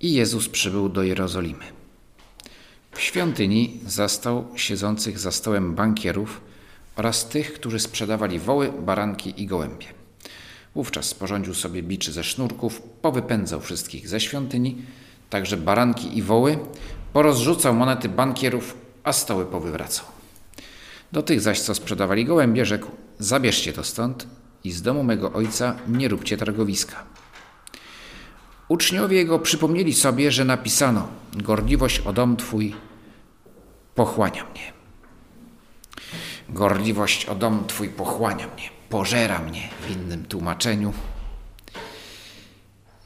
i Jezus przybył do Jerozolimy. W świątyni zastał siedzących za stołem bankierów oraz tych, którzy sprzedawali woły, baranki i gołębie. Wówczas sporządził sobie biczy ze sznurków, powypędzał wszystkich ze świątyni, także baranki i woły, porozrzucał monety bankierów, a stoły powywracał. Do tych zaś, co sprzedawali gołębie, rzekł: Zabierzcie to stąd i z domu mego ojca nie róbcie targowiska. Uczniowie jego przypomnieli sobie, że napisano: Gorliwość o dom twój pochłania mnie. Gorliwość o dom twój pochłania mnie, pożera mnie w innym tłumaczeniu.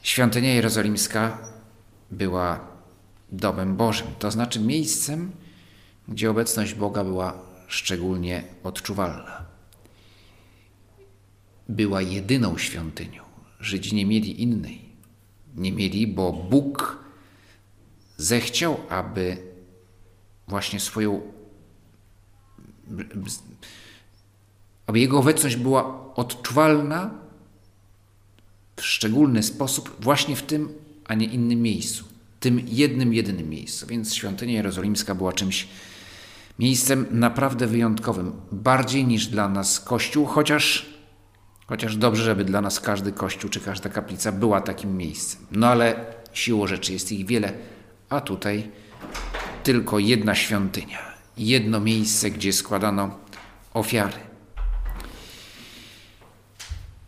Świątynia jerozolimska była domem Bożym, to znaczy miejscem, gdzie obecność Boga była szczególnie odczuwalna. Była jedyną świątynią. Żydzi nie mieli innej. Nie mieli, bo Bóg zechciał, aby właśnie swoją, aby Jego obecność była odczuwalna w szczególny sposób właśnie w tym, a nie innym miejscu. Tym jednym, jedynym miejscu. Więc świątynia jerozolimska była czymś, miejscem naprawdę wyjątkowym. Bardziej niż dla nas Kościół, chociaż, chociaż dobrze, żeby dla nas każdy Kościół czy każda kaplica była takim miejscem. No ale siłą rzeczy jest ich wiele, a tutaj tylko jedna świątynia, jedno miejsce, gdzie składano ofiary.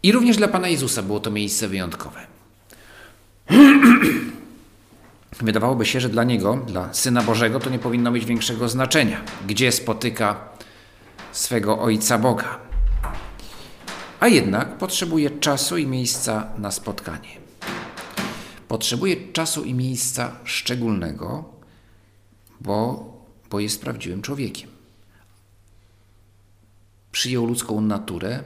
I również dla Pana Jezusa było to miejsce wyjątkowe. Wydawałoby się, że dla Niego, dla Syna Bożego, to nie powinno mieć większego znaczenia, gdzie spotyka swego Ojca Boga. A jednak potrzebuje czasu i miejsca na spotkanie. Potrzebuje czasu i miejsca szczególnego, bo, bo jest prawdziwym człowiekiem. Przyjął ludzką naturę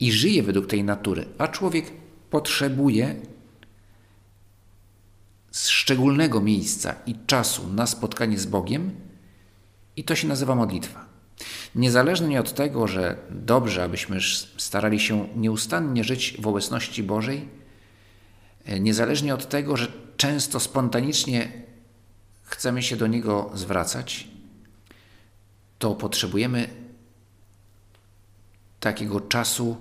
i żyje według tej natury, a człowiek potrzebuje szczególnego miejsca i czasu na spotkanie z Bogiem, i to się nazywa modlitwa. Niezależnie od tego, że dobrze, abyśmy starali się nieustannie żyć w obecności Bożej, niezależnie od tego, że często spontanicznie chcemy się do Niego zwracać, to potrzebujemy takiego czasu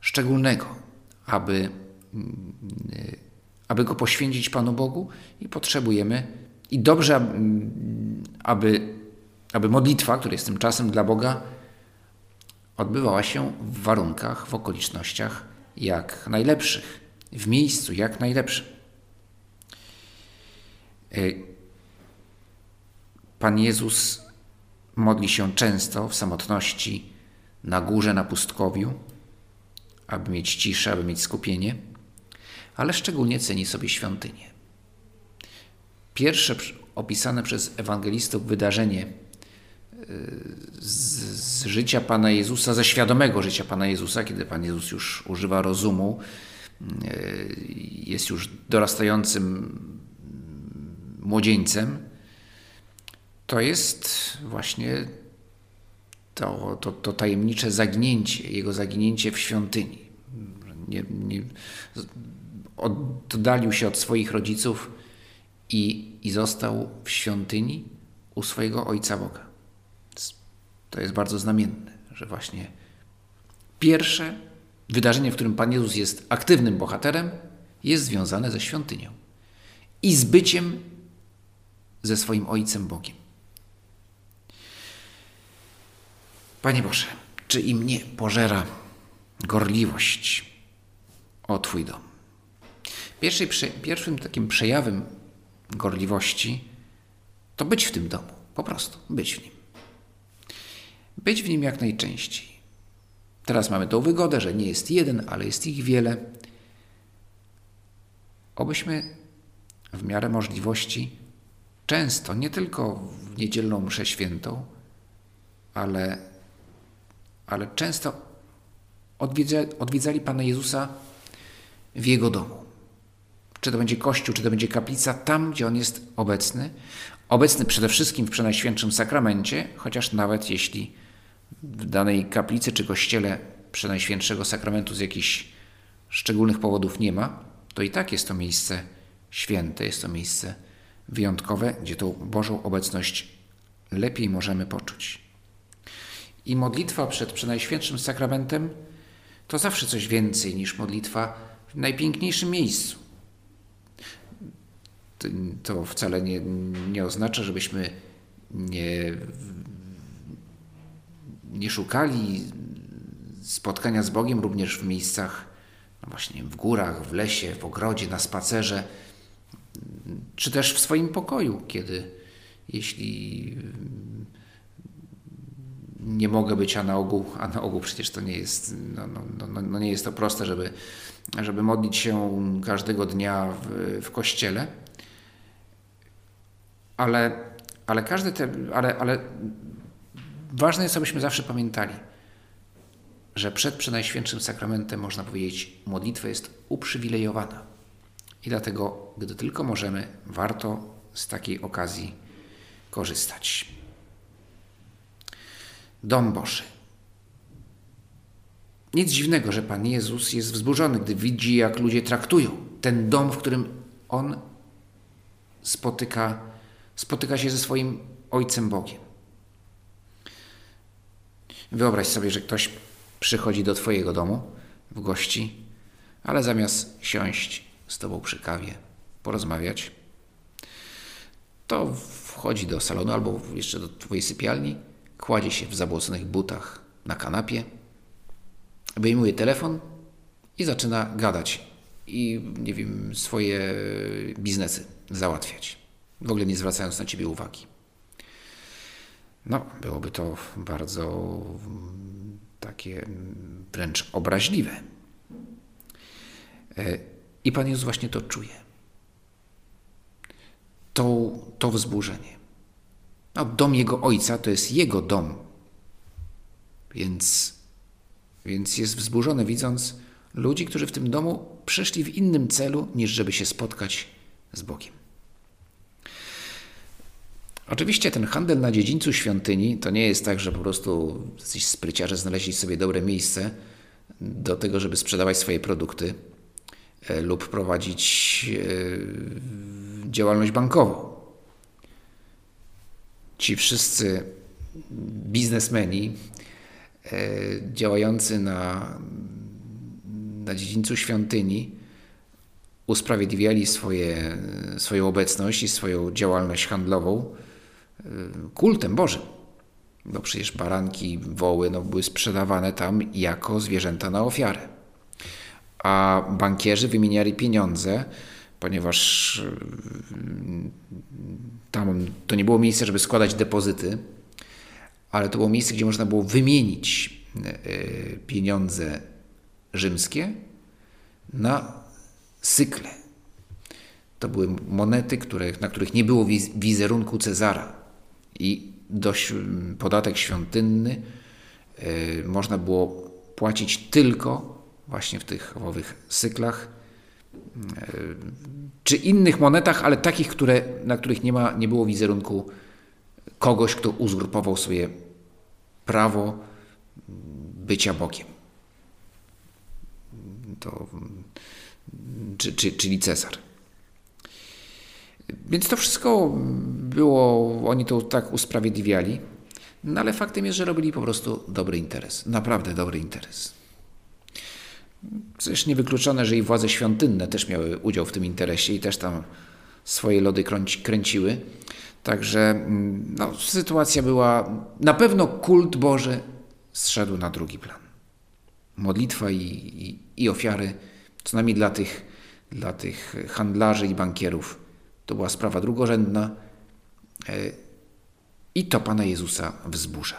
szczególnego, aby, aby go poświęcić Panu Bogu i potrzebujemy, i dobrze, aby, aby modlitwa, która jest tym czasem dla Boga, odbywała się w warunkach, w okolicznościach jak najlepszych, w miejscu jak najlepszym. Pan Jezus modli się często w samotności, na górze, na pustkowiu, aby mieć ciszę, aby mieć skupienie, ale szczególnie ceni sobie świątynię. Pierwsze opisane przez ewangelistów wydarzenie z, z, życia Pana Jezusa, ze świadomego życia Pana Jezusa, kiedy Pan Jezus już używa rozumu, jest już dorastającym młodzieńcem, to jest właśnie to, to, to tajemnicze zaginięcie, jego zaginięcie w świątyni. Nie, nie, oddalił się od swoich rodziców i, i został w świątyni u swojego Ojca Boga. To jest bardzo znamienne, że właśnie pierwsze wydarzenie, w którym Pan Jezus jest aktywnym bohaterem, jest związane ze świątynią i z byciem ze swoim Ojcem Bogiem. Panie Boże, czy i mnie pożera gorliwość o Twój dom? Pierwszy, pierwszym takim przejawem gorliwości to być w tym domu, po prostu być w nim. Być w nim jak najczęściej. Teraz mamy tą wygodę, że nie jest jeden, ale jest ich wiele. Obyśmy w miarę możliwości często, nie tylko w niedzielną mszę świętą, ale, ale często odwiedza, odwiedzali Pana Jezusa w Jego domu. Czy to będzie kościół, czy to będzie kaplica, tam, gdzie On jest obecny. Obecny przede wszystkim w Przenajświętszym Sakramencie, chociaż nawet jeśli w danej kaplicy czy kościele Przenajświętszego Sakramentu z jakichś szczególnych powodów nie ma, to i tak jest to miejsce święte, jest to miejsce wyjątkowe, gdzie tą Bożą obecność lepiej możemy poczuć. I modlitwa przed Przenajświętszym Sakramentem to zawsze coś więcej niż modlitwa w najpiękniejszym miejscu. To wcale nie, nie oznacza, żebyśmy nie, nie szukali spotkania z Bogiem również w miejscach, no właśnie w górach, w lesie, w ogrodzie, na spacerze, czy też w swoim pokoju, kiedy jeśli nie mogę być, a na ogół, a na ogół przecież to nie jest, no, no, no, no nie jest to proste, żeby, żeby modlić się każdego dnia w, w kościele. Ale, ale każdy te, ale, ale ważne jest, abyśmy zawsze pamiętali, że przed Przenajświętszym Sakramentem, można powiedzieć, modlitwa jest uprzywilejowana. I dlatego, gdy tylko możemy, warto z takiej okazji korzystać. Dom Boży. Nic dziwnego, że Pan Jezus jest wzburzony, gdy widzi, jak ludzie traktują ten dom, w którym On spotyka, spotyka się ze swoim Ojcem Bogiem. Wyobraź sobie, że ktoś przychodzi do Twojego domu w gości, ale zamiast siąść z Tobą przy kawie, porozmawiać, to wchodzi do salonu albo jeszcze do Twojej sypialni, kładzie się w zabłoconych butach na kanapie, wyjmuje telefon i zaczyna gadać i, nie wiem, swoje biznesy załatwiać, w ogóle nie zwracając na Ciebie uwagi. No, byłoby to bardzo takie wręcz obraźliwe. E, I Pan Jezus właśnie to czuje. To, to wzburzenie. No, dom Jego Ojca to jest Jego dom. Więc, więc jest wzburzony, widząc ludzi, którzy w tym domu przyszli w innym celu, niż żeby się spotkać z Bogiem. Oczywiście ten handel na dziedzińcu świątyni to nie jest tak, że po prostu jacyś spryciarze znaleźli sobie dobre miejsce do tego, żeby sprzedawać swoje produkty e, lub prowadzić e, działalność bankową. Ci wszyscy biznesmeni e, działający na, na dziedzińcu świątyni usprawiedliwiali swoje, swoją obecność i swoją działalność handlową kultem Bożym. Bo przecież baranki, woły no, były sprzedawane tam jako zwierzęta na ofiarę. A bankierzy wymieniali pieniądze, ponieważ mm, tam to nie było miejsce, żeby składać depozyty, ale to było miejsce, gdzie można było wymienić e, pieniądze rzymskie na sykle. To były monety, które, na których nie było wizerunku Cezara i dość podatek świątynny y, można było płacić tylko właśnie w tych owych syklach y, czy innych monetach, ale takich, które, na których nie, ma, nie było wizerunku kogoś, kto uzurpował sobie prawo bycia Bogiem. To, czy, czy, czyli Cezar. Więc to wszystko było, oni to tak usprawiedliwiali, no ale faktem jest, że robili po prostu dobry interes, naprawdę dobry interes. Zresztą niewykluczone, że i władze świątynne też miały udział w tym interesie i też tam swoje lody kręciły. Także mm, no, sytuacja była, na pewno kult Boży zszedł na drugi plan. Modlitwa i, i, i ofiary, co najmniej dla tych, dla tych handlarzy i bankierów, to była sprawa drugorzędna e, i to Pana Jezusa wzburza.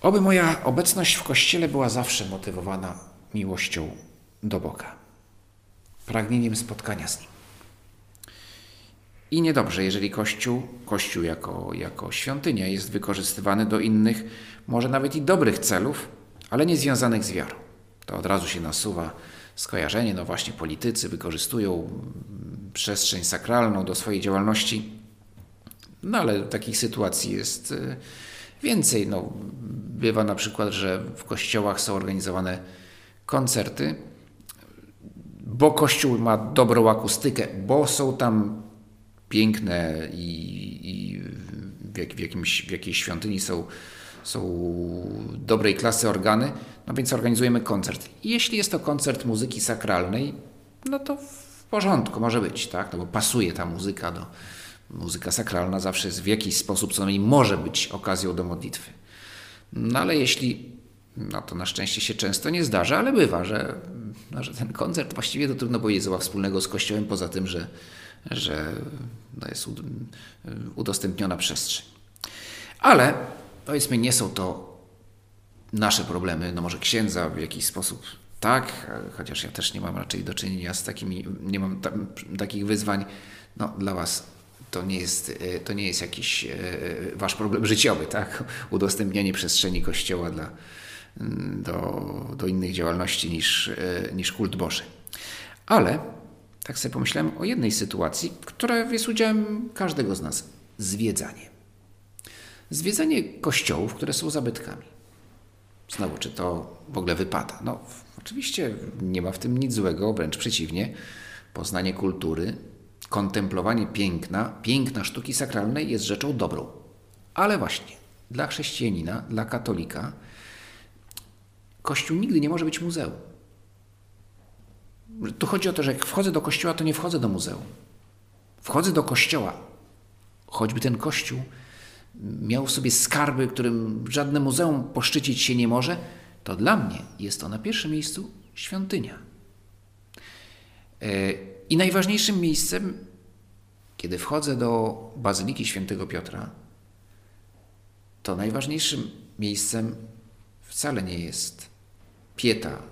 Oby moja obecność w Kościele była zawsze motywowana miłością do Boga. pragnieniem spotkania z Nim. I niedobrze, jeżeli Kościół, Kościół jako, jako świątynia jest wykorzystywany do innych, może nawet i dobrych celów, ale nie związanych z wiarą. To od razu się nasuwa skojarzenie, no właśnie politycy wykorzystują przestrzeń sakralną do swojej działalności, no ale takich sytuacji jest y, więcej. No, bywa na przykład, że w kościołach są organizowane koncerty, bo kościół ma dobrą akustykę, bo są tam piękne i, i w, jak, w, jakimś, w jakiejś świątyni są, są dobrej klasy organy, no więc organizujemy koncert. Jeśli jest to koncert muzyki sakralnej, no to w porządku, może być, tak? No bo pasuje ta muzyka do. Muzyka sakralna zawsze jest w jakiś sposób, co najmniej może być okazją do modlitwy. No ale jeśli, no to na szczęście się często nie zdarza, ale bywa, że, no, że ten koncert właściwie to trudno powiedzieć, ma wspólnego z Kościołem, poza tym, że, że no jest udostępniona przestrzeń. Ale powiedzmy, nie są to nasze problemy, no może księdza w jakiś sposób tak, chociaż ja też nie mam raczej do czynienia z takimi, nie mam tam, takich wyzwań. No, dla Was to nie jest, e, to nie jest jakiś e, Wasz problem życiowy, tak? Udostępnianie przestrzeni Kościoła dla, mm, do, do innych działalności niż, e, niż kult Boży. Ale tak sobie pomyślałem o jednej sytuacji, która jest udziałem każdego z nas. Zwiedzanie. Zwiedzanie kościołów, które są zabytkami. Znowu, czy to w ogóle wypada? No, oczywiście nie ma w tym nic złego, wręcz przeciwnie. Poznanie kultury, kontemplowanie piękna, piękna sztuki sakralnej jest rzeczą dobrą. Ale właśnie dla chrześcijanina, dla katolika, Kościół nigdy nie może być muzeum. Tu chodzi o to, że jak wchodzę do kościoła, to nie wchodzę do muzeum. Wchodzę do kościoła, choćby ten kościół miał w sobie skarby, którym żadne muzeum poszczycić się nie może, to dla mnie jest to na pierwszym miejscu świątynia. E, I najważniejszym miejscem, kiedy wchodzę do Bazyliki Świętego Piotra, to najważniejszym miejscem wcale nie jest pieta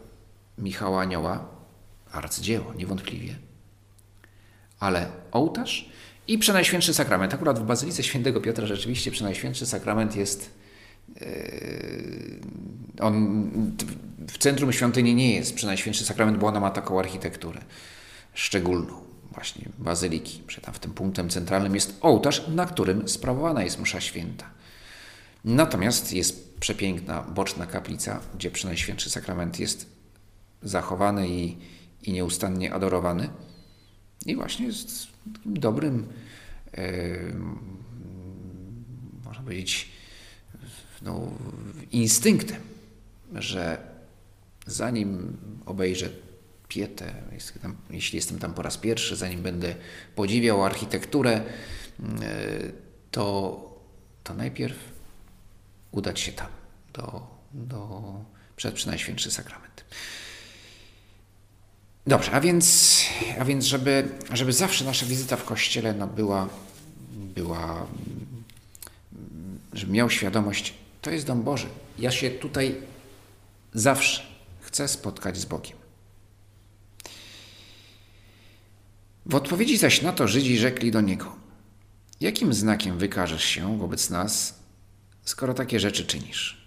Michała Anioła, arcydzieło, niewątpliwie, ale ołtarz i Przenajświętszy Sakrament. Akurat w Bazylice Świętego Piotra rzeczywiście Przenajświętszy Sakrament jest e, on w centrum świątyni nie jest Przenajświętszy Sakrament, bo ona ma taką architekturę szczególną właśnie bazyliki. Że tam w tym punktem centralnym jest ołtarz, na którym sprawowana jest msza święta. Natomiast jest przepiękna boczna kaplica, gdzie Przenajświętszy Sakrament jest zachowany i, i nieustannie adorowany. I właśnie jest dobrym, e, można powiedzieć, no, instynktem, że zanim obejrzę Pietę, jeśli jestem tam po raz pierwszy, zanim będę podziwiał architekturę, e, to, to najpierw udać się tam, do, do, przed Przenajświętszy Sakrament. Dobrze, a więc, a więc żeby, żeby zawsze nasza wizyta w kościele no, była, była, żeby miał świadomość, to jest dom Boży. Ja się tutaj zawsze chcę spotkać z Bogiem. W odpowiedzi zaś na to Żydzi rzekli do niego: Jakim znakiem wykażesz się wobec nas, skoro takie rzeczy czynisz?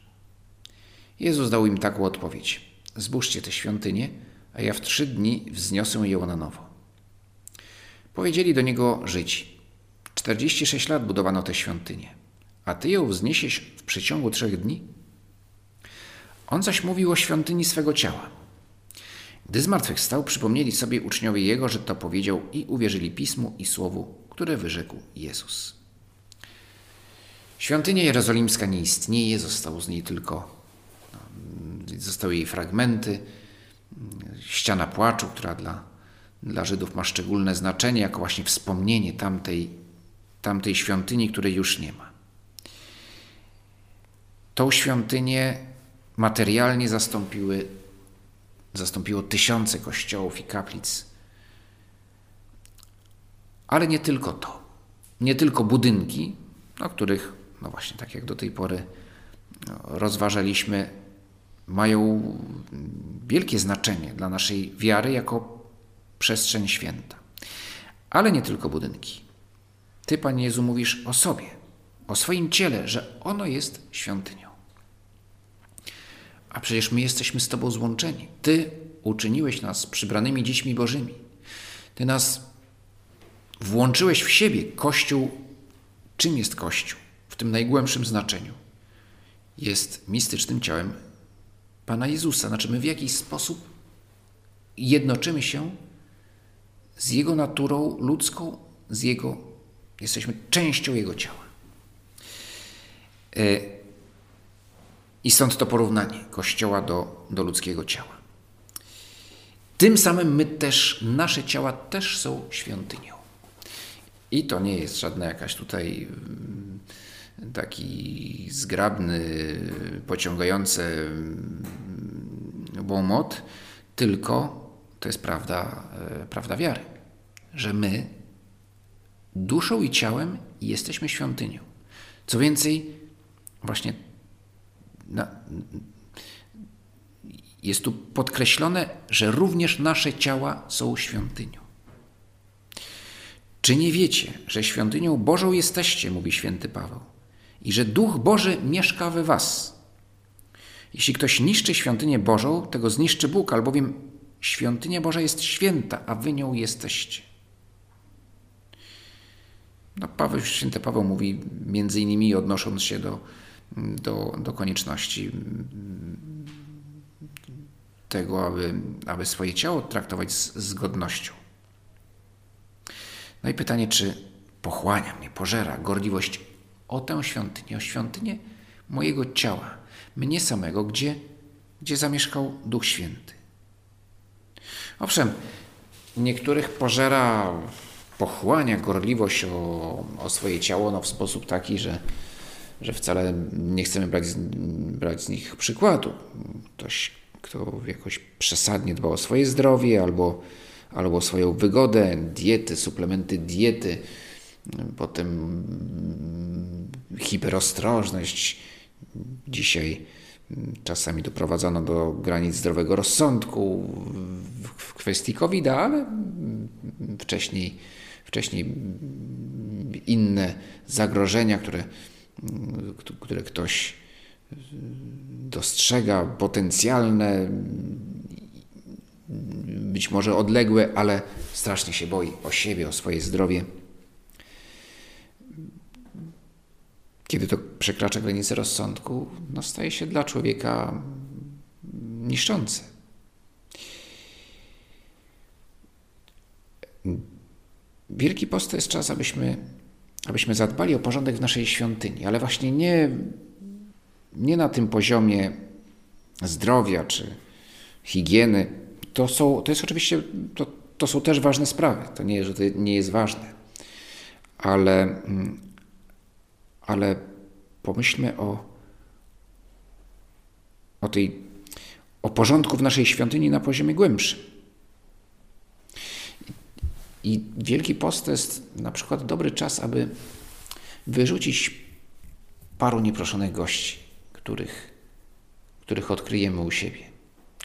Jezus dał im taką odpowiedź: Zbóżcie tę świątynię a ja w trzy dni wzniosę ją na nowo. Powiedzieli do niego Żydzi. Czterdzieści sześć lat budowano tę świątynię, a ty ją wzniesiesz w przeciągu trzech dni? On zaś mówił o świątyni swego ciała. Gdy zmartwychwstał, przypomnieli sobie uczniowie Jego, że to powiedział i uwierzyli Pismu i Słowu, które wyrzekł Jezus. Świątynia jerozolimska nie istnieje, został z niej tylko, no, zostały jej fragmenty, ściana płaczu, która dla, dla Żydów ma szczególne znaczenie, jako właśnie wspomnienie tamtej, tamtej świątyni, której już nie ma. Tą świątynię materialnie zastąpiły, zastąpiło tysiące kościołów i kaplic. Ale nie tylko to. Nie tylko budynki, o których, no właśnie tak jak do tej pory no, rozważaliśmy, mają wielkie znaczenie dla naszej wiary jako przestrzeń święta. Ale nie tylko budynki. Ty, Panie Jezu, mówisz o sobie, o swoim ciele, że ono jest świątynią. A przecież my jesteśmy z Tobą złączeni. Ty uczyniłeś nas przybranymi dziećmi Bożymi. Ty nas włączyłeś w siebie. Kościół, czym jest Kościół? W tym najgłębszym znaczeniu. Jest mistycznym ciałem Pana Jezusa. Znaczy, my w jakiś sposób jednoczymy się z Jego naturą ludzką, z Jego, jesteśmy częścią Jego ciała. E, I stąd to porównanie Kościoła do, do ludzkiego ciała. Tym samym my też, nasze ciała też są świątynią. I to nie jest żadna jakaś tutaj mm, taki zgrabny, pociągający mm, łomot, tylko to jest prawda, e, prawda wiary, że my duszą i ciałem jesteśmy świątynią. Co więcej, właśnie na, jest tu podkreślone, że również nasze ciała są świątynią. Czy nie wiecie, że świątynią Bożą jesteście, mówi święty Paweł, i że Duch Boży mieszka we was? Jeśli ktoś niszczy świątynię Bożą, tego zniszczy Bóg, albowiem świątynia Boża jest święta, a wy nią jesteście. No, Paweł, święty Paweł mówi między innymi odnosząc się do, do, do konieczności tego, aby, aby swoje ciało traktować z, z godnością. No i pytanie, czy pochłania mnie, pożera gorliwość o tę świątynię, o świątynię mojego ciała, mnie samego, gdzie, gdzie zamieszkał Duch Święty. Owszem, niektórych pożera, pochłania gorliwość o, o swoje ciało no w sposób taki, że, że wcale nie chcemy brać z, brać z nich przykładu. Ktoś, kto jakoś przesadnie dba o swoje zdrowie albo, albo o swoją wygodę, diety, suplementy diety, potem hiperostrożność. Dzisiaj czasami doprowadzano do granic zdrowego rozsądku w kwestii covid ale wcześniej, wcześniej inne zagrożenia, które, które ktoś dostrzega, potencjalne, być może odległe, ale strasznie się boi o siebie, o swoje zdrowie. Kiedy to przekracza granicę rozsądku, no staje się dla człowieka niszczące. Wielki Post to jest czas, abyśmy, abyśmy zadbali o porządek w naszej świątyni, ale właśnie nie, nie na tym poziomie zdrowia czy higieny. To, są, to jest oczywiście, to, to są też ważne sprawy. To nie, że to nie jest ważne. Ale, ale pomyślmy o, o, tej, o porządku w naszej świątyni na poziomie głębszym. I Wielki Post to jest na przykład dobry czas, aby wyrzucić paru nieproszonych gości, których, których odkryjemy u siebie.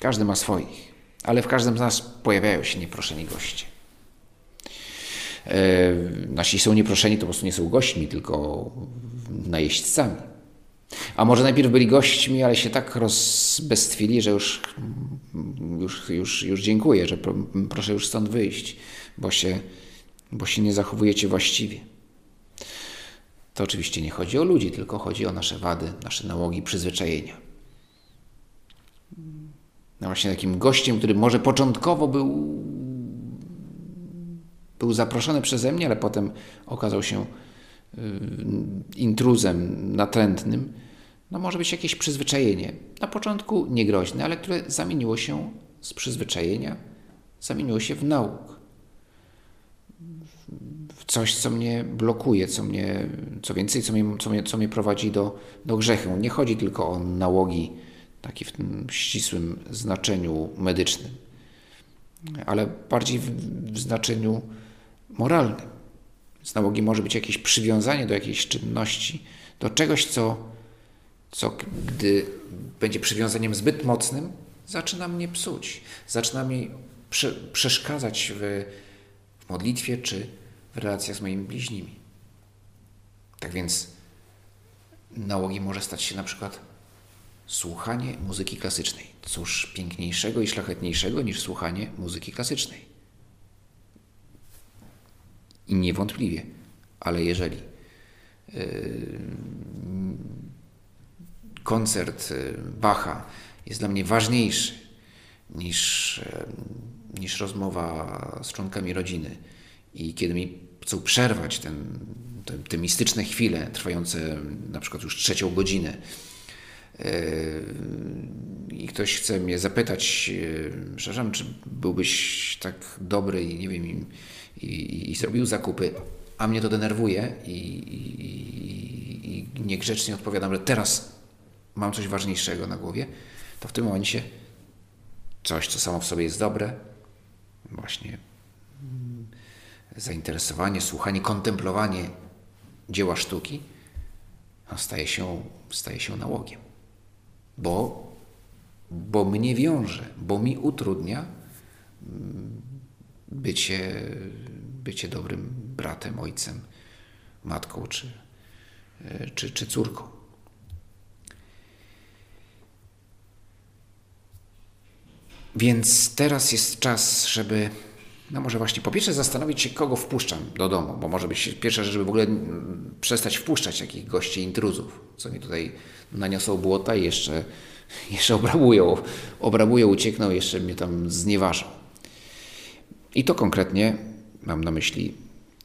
Każdy ma swoich, ale w każdym z nas pojawiają się nieproszeni goście. E, nasi są nieproszeni, to po prostu nie są gośćmi, tylko najeźdźcami. A może najpierw byli gośćmi, ale się tak rozbestwili, że już, już, już, już dziękuję, że proszę już stąd wyjść bo się, bo się nie zachowujecie właściwie. To oczywiście nie chodzi o ludzi, tylko chodzi o nasze wady, nasze nałogi, przyzwyczajenia. No właśnie takim gościem, który może początkowo był, był zaproszony przeze mnie, ale potem okazał się y, intruzem natrętnym, no może być jakieś przyzwyczajenie. Na początku niegroźne, ale które zamieniło się z przyzwyczajenia, zamieniło się w nauk coś, co mnie blokuje, co, mnie, co więcej, co mnie, co mnie, co mnie prowadzi do, do grzechu. Nie chodzi tylko o nałogi, taki w tym ścisłym znaczeniu medycznym, ale bardziej w, w znaczeniu moralnym. Z nałogi może być jakieś przywiązanie do jakiejś czynności, do czegoś, co, co gdy będzie przywiązaniem zbyt mocnym, zaczyna mnie psuć, zaczyna mi prze, przeszkadzać w, w modlitwie czy w relacjach z moimi bliźnimi. Tak więc nałogiem może stać się na przykład słuchanie muzyki klasycznej. Cóż piękniejszego i szlachetniejszego niż słuchanie muzyki klasycznej. I niewątpliwie, ale jeżeli yy, koncert yy, Bacha jest dla mnie ważniejszy niż, yy, niż rozmowa z członkami rodziny i kiedy mi chcą przerwać ten, te, te mistyczne chwile trwające na przykład już trzecią godzinę, i ktoś chce mnie zapytać, przepraszam, czy byłbyś tak dobry i nie wiem, i, i, zrobił zakupy, a mnie to denerwuje i, i, i niegrzecznie odpowiadam, że teraz mam coś ważniejszego na głowie, to w tym momencie coś, co samo w sobie jest dobre, właśnie zainteresowanie, słuchanie, kontemplowanie dzieła sztuki, no staje, się, staje się nałogiem. Bo, bo mnie wiąże, bo mi utrudnia mm, bycie, bycie dobrym bratem, ojcem, matką czy, czy, czy córką. Więc teraz jest czas, żeby no może właśnie po pierwsze zastanowić się, kogo wpuszczam do domu, bo może być pierwsza rzecz, żeby w ogóle mm, przestać wpuszczać jakich gości intruzów, co mi tutaj naniosą błota i jeszcze, jeszcze obrabują, obrabują, uciekną, jeszcze mnie tam znieważą. I to konkretnie mam na myśli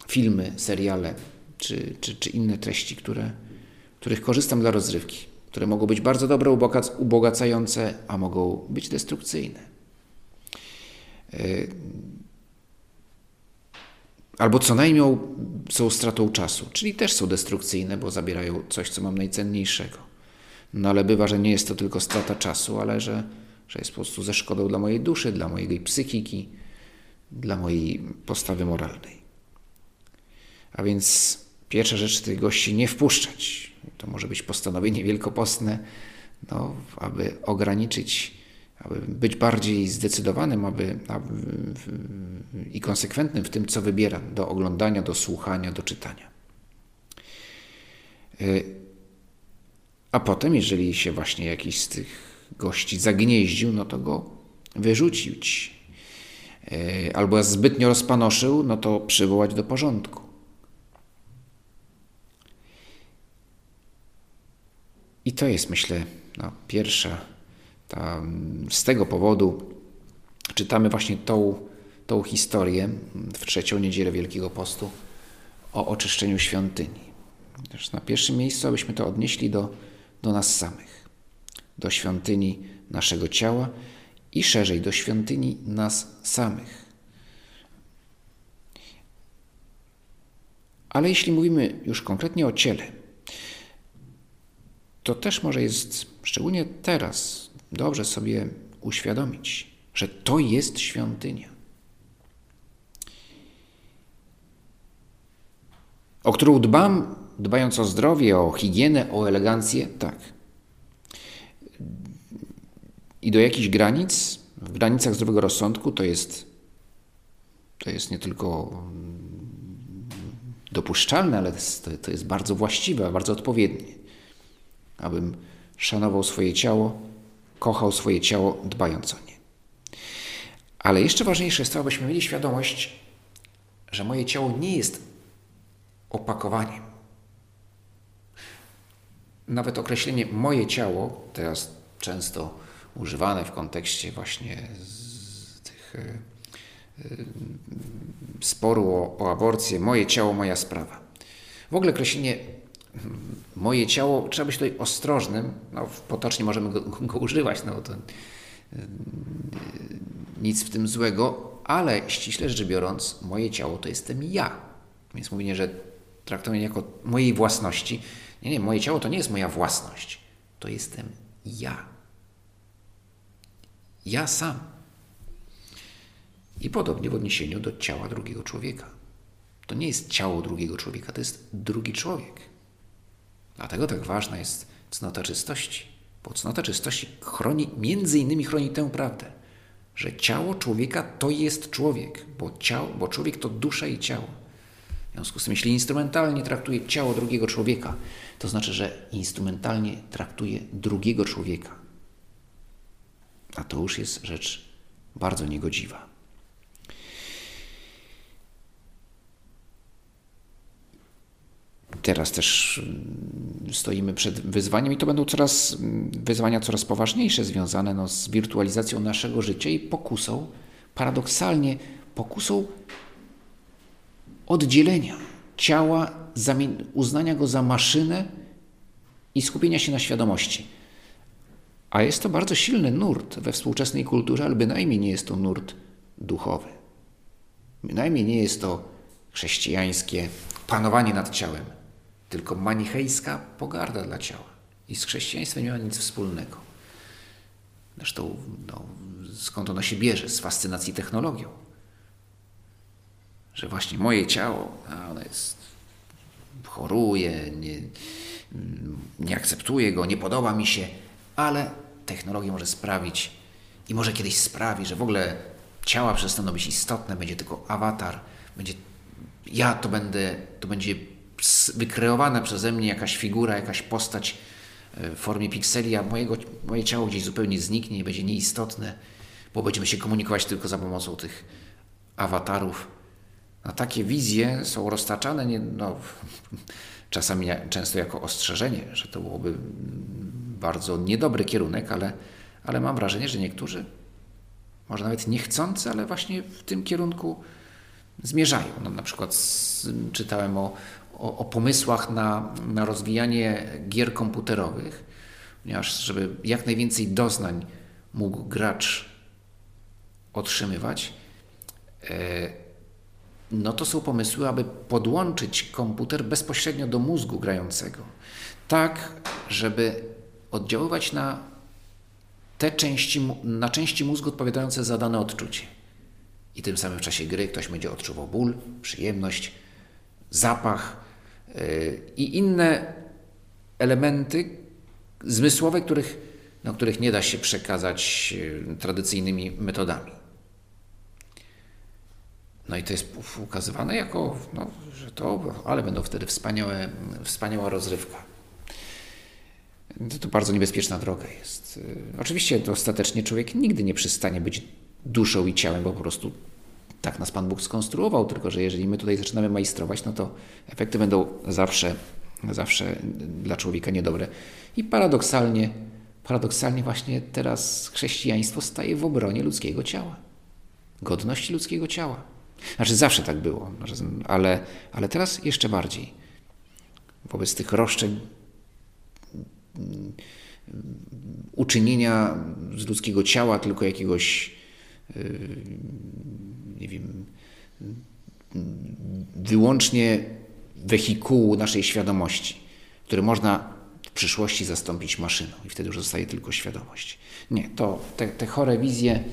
filmy, seriale czy, czy, czy inne treści, które, których korzystam dla rozrywki, które mogą być bardzo dobre, ubogacające, a mogą być destrukcyjne. E, albo co najmniej są stratą czasu, czyli też są destrukcyjne, bo zabierają coś, co mam najcenniejszego. No ale bywa, że nie jest to tylko strata czasu, ale że, że jest po prostu ze szkodą dla mojej duszy, dla mojej psychiki, dla mojej postawy moralnej. A więc pierwsza rzecz tych gości nie wpuszczać. To może być postanowienie wielkopostne, no, aby ograniczyć aby być bardziej zdecydowanym aby, aby, i konsekwentnym w tym, co wybieram do oglądania, do słuchania, do czytania. Y, a potem, jeżeli się właśnie jakiś z tych gości zagnieździł, no to go wyrzucić. Y, albo zbytnio rozpanoszył, no to przywołać do porządku. I to jest, myślę, no, pierwsza z tego powodu czytamy właśnie tą, tą historię w trzecią niedzielę Wielkiego Postu o oczyszczeniu świątyni. Też na pierwszym miejscu, abyśmy to odnieśli do, do nas samych, do świątyni naszego ciała i szerzej do świątyni nas samych. Ale jeśli mówimy już konkretnie o ciele, to też może jest, szczególnie teraz, dobrze sobie uświadomić, że to jest świątynia, o którą dbam, dbając o zdrowie, o higienę, o elegancję, tak. I do jakichś granic, w granicach zdrowego rozsądku, to jest, to jest nie tylko dopuszczalne, ale to, to jest bardzo właściwe, bardzo odpowiednie, abym szanował swoje ciało, kochał swoje ciało, dbając o nie. Ale jeszcze ważniejsze jest to, abyśmy mieli świadomość, że moje ciało nie jest opakowaniem. Nawet określenie moje ciało, teraz często używane w kontekście właśnie tych e, e, sporu o, o aborcję, moje ciało, moja sprawa. W ogóle określenie moje ciało, trzeba być tutaj ostrożnym, no, potocznie możemy go, go używać, no to yy, nic w tym złego, ale ściśle rzecz biorąc, moje ciało to jestem ja. Więc mówienie, że traktuję jako mojej własności. Nie, nie, moje ciało to nie jest moja własność. To jestem ja. Ja sam. I podobnie w odniesieniu do ciała drugiego człowieka. To nie jest ciało drugiego człowieka, to jest drugi człowiek. Dlatego tak ważna jest cnota czystości, bo cnota czystości chroni, między innymi chroni tę prawdę, że ciało człowieka to jest człowiek, bo, ciało, bo człowiek to dusza i ciało. W związku z tym, jeśli instrumentalnie traktuje ciało drugiego człowieka, to znaczy, że instrumentalnie traktuje drugiego człowieka. A to już jest rzecz bardzo niegodziwa. Teraz też mm, stoimy przed wyzwaniem i to będą coraz mm, wyzwania coraz poważniejsze związane no, z wirtualizacją naszego życia i pokusą, paradoksalnie pokusą oddzielenia ciała, uznania go za maszynę i skupienia się na świadomości. A jest to bardzo silny nurt we współczesnej kulturze, ale bynajmniej nie jest to nurt duchowy. Bynajmniej nie jest to chrześcijańskie panowanie nad ciałem, tylko manichejska pogarda dla ciała. I z chrześcijaństwem nie ma nic wspólnego. Zresztą no, skąd ono się bierze? Z fascynacji technologią. Że właśnie moje ciało, a ono jest, choruje, nie, nie akceptuję go, nie podoba mi się, ale technologia może sprawić i może kiedyś sprawi, że w ogóle ciała przestaną być istotne, będzie tylko awatar, będzie ja to będę, to będzie wykreowana przeze mnie jakaś figura, jakaś postać e, w formie pikseli, a mojego, moje ciało gdzieś zupełnie zniknie będzie nieistotne, bo będziemy się komunikować tylko za pomocą tych awatarów. No, takie wizje są roztaczane nie, no, czasami często jako ostrzeżenie, że to byłoby bardzo niedobry kierunek, ale, ale mam wrażenie, że niektórzy, może nawet niechcący, ale właśnie w tym kierunku zmierzają. No, na przykład czytałem o, o, o, pomysłach na, na rozwijanie gier komputerowych, ponieważ żeby jak najwięcej doznań mógł gracz otrzymywać, e, no to są pomysły, aby podłączyć komputer bezpośrednio do mózgu grającego, tak, żeby oddziaływać na te części, na części mózgu odpowiadające za dane odczucie. I tym samym w czasie gry ktoś będzie odczuwał ból, przyjemność, zapach yy, i inne elementy zmysłowe, których, no, których nie da się przekazać yy, tradycyjnymi metodami. No i to jest ukazywane jako, no, że to, ale będą wtedy wspaniałe, wspaniała rozrywka. To, to bardzo niebezpieczna droga jest. Y, oczywiście to ostatecznie człowiek nigdy nie przestanie być duszą i ciałem, bo po prostu tak nas Pan Bóg skonstruował, tylko że jeżeli my tutaj zaczynamy majstrować, no to efekty będą zawsze, zawsze dla człowieka niedobre. I paradoksalnie, paradoksalnie właśnie teraz chrześcijaństwo staje w obronie ludzkiego ciała, godności ludzkiego ciała. Znaczy zawsze tak było, ale, ale teraz jeszcze bardziej. Wobec tych roszczeń uczynienia z ludzkiego ciała tylko jakiegoś yy, nie wiem wyłącznie wehikułu naszej świadomości, który można w przyszłości zastąpić maszyną i wtedy już zostaje tylko świadomość. Nie, to te, te chore wizje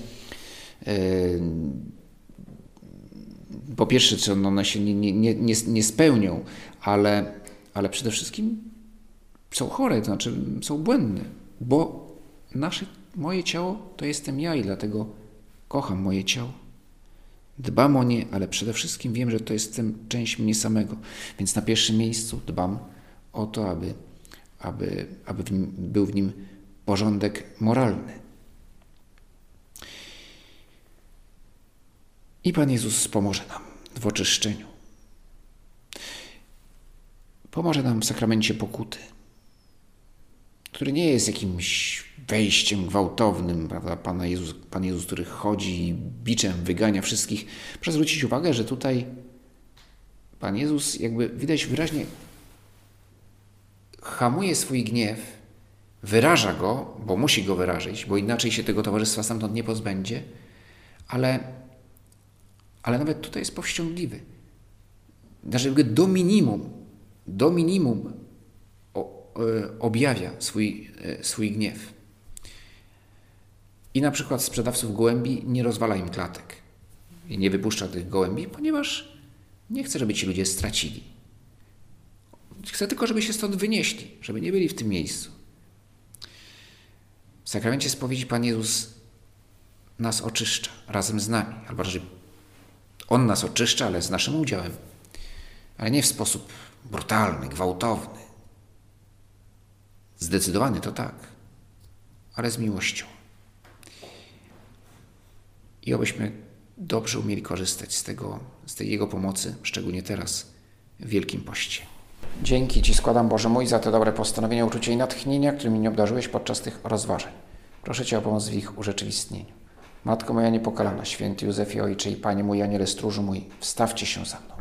po pierwsze, czy one się nie, nie, nie, nie spełnią, ale, ale przede wszystkim są chore, to znaczy są błędne, bo nasze, moje ciało to jestem ja i dlatego kocham moje ciało. Dbam o nie, ale przede wszystkim wiem, że to jestem część mnie samego. Więc na pierwszym miejscu dbam o to, aby, aby, aby w nim, był w nim porządek moralny. I Pan Jezus pomoże nam w oczyszczeniu. Pomoże nam w sakramencie pokuty, który nie jest jakimś wejściem gwałtownym, prawda? Pan Jezus, Pan Jezus, który chodzi i biczem wygania wszystkich. Proszę zwrócić uwagę, że tutaj Pan Jezus jakby widać wyraźnie hamuje swój gniew, wyraża go, bo musi go wyrazić, bo inaczej się tego towarzystwa stamtąd nie pozbędzie, ale ale nawet tutaj jest powściągliwy. Znaczy do minimum, do minimum objawia swój, e, swój gniew. I na przykład sprzedawców gołębi nie rozwala im klatek i nie wypuszcza tych gołębi, ponieważ nie chce, żeby ci ludzie stracili. Chce tylko, żeby się stąd wynieśli, żeby nie byli w tym miejscu. W sakramencie spowiedzi Pan Jezus nas oczyszcza razem z nami, albo raczej On nas oczyszcza, ale z naszym udziałem, ale nie w sposób brutalny, gwałtowny. Zdecydowany to tak, ale z miłością. I obyśmy dobrze umieli korzystać z, tego, z tej Jego pomocy, szczególnie teraz, w Wielkim Poście. Dzięki Ci składam, Boże mój, za te dobre postanowienia, uczucia i natchnienia, którymi mnie obdarzyłeś podczas tych rozważań. Proszę Cię o pomoc w ich urzeczywistnieniu. Matko moja niepokalana, święty Józefie Ojcze i Panie mój, Aniele Stróżu mój, wstawcie się za mną.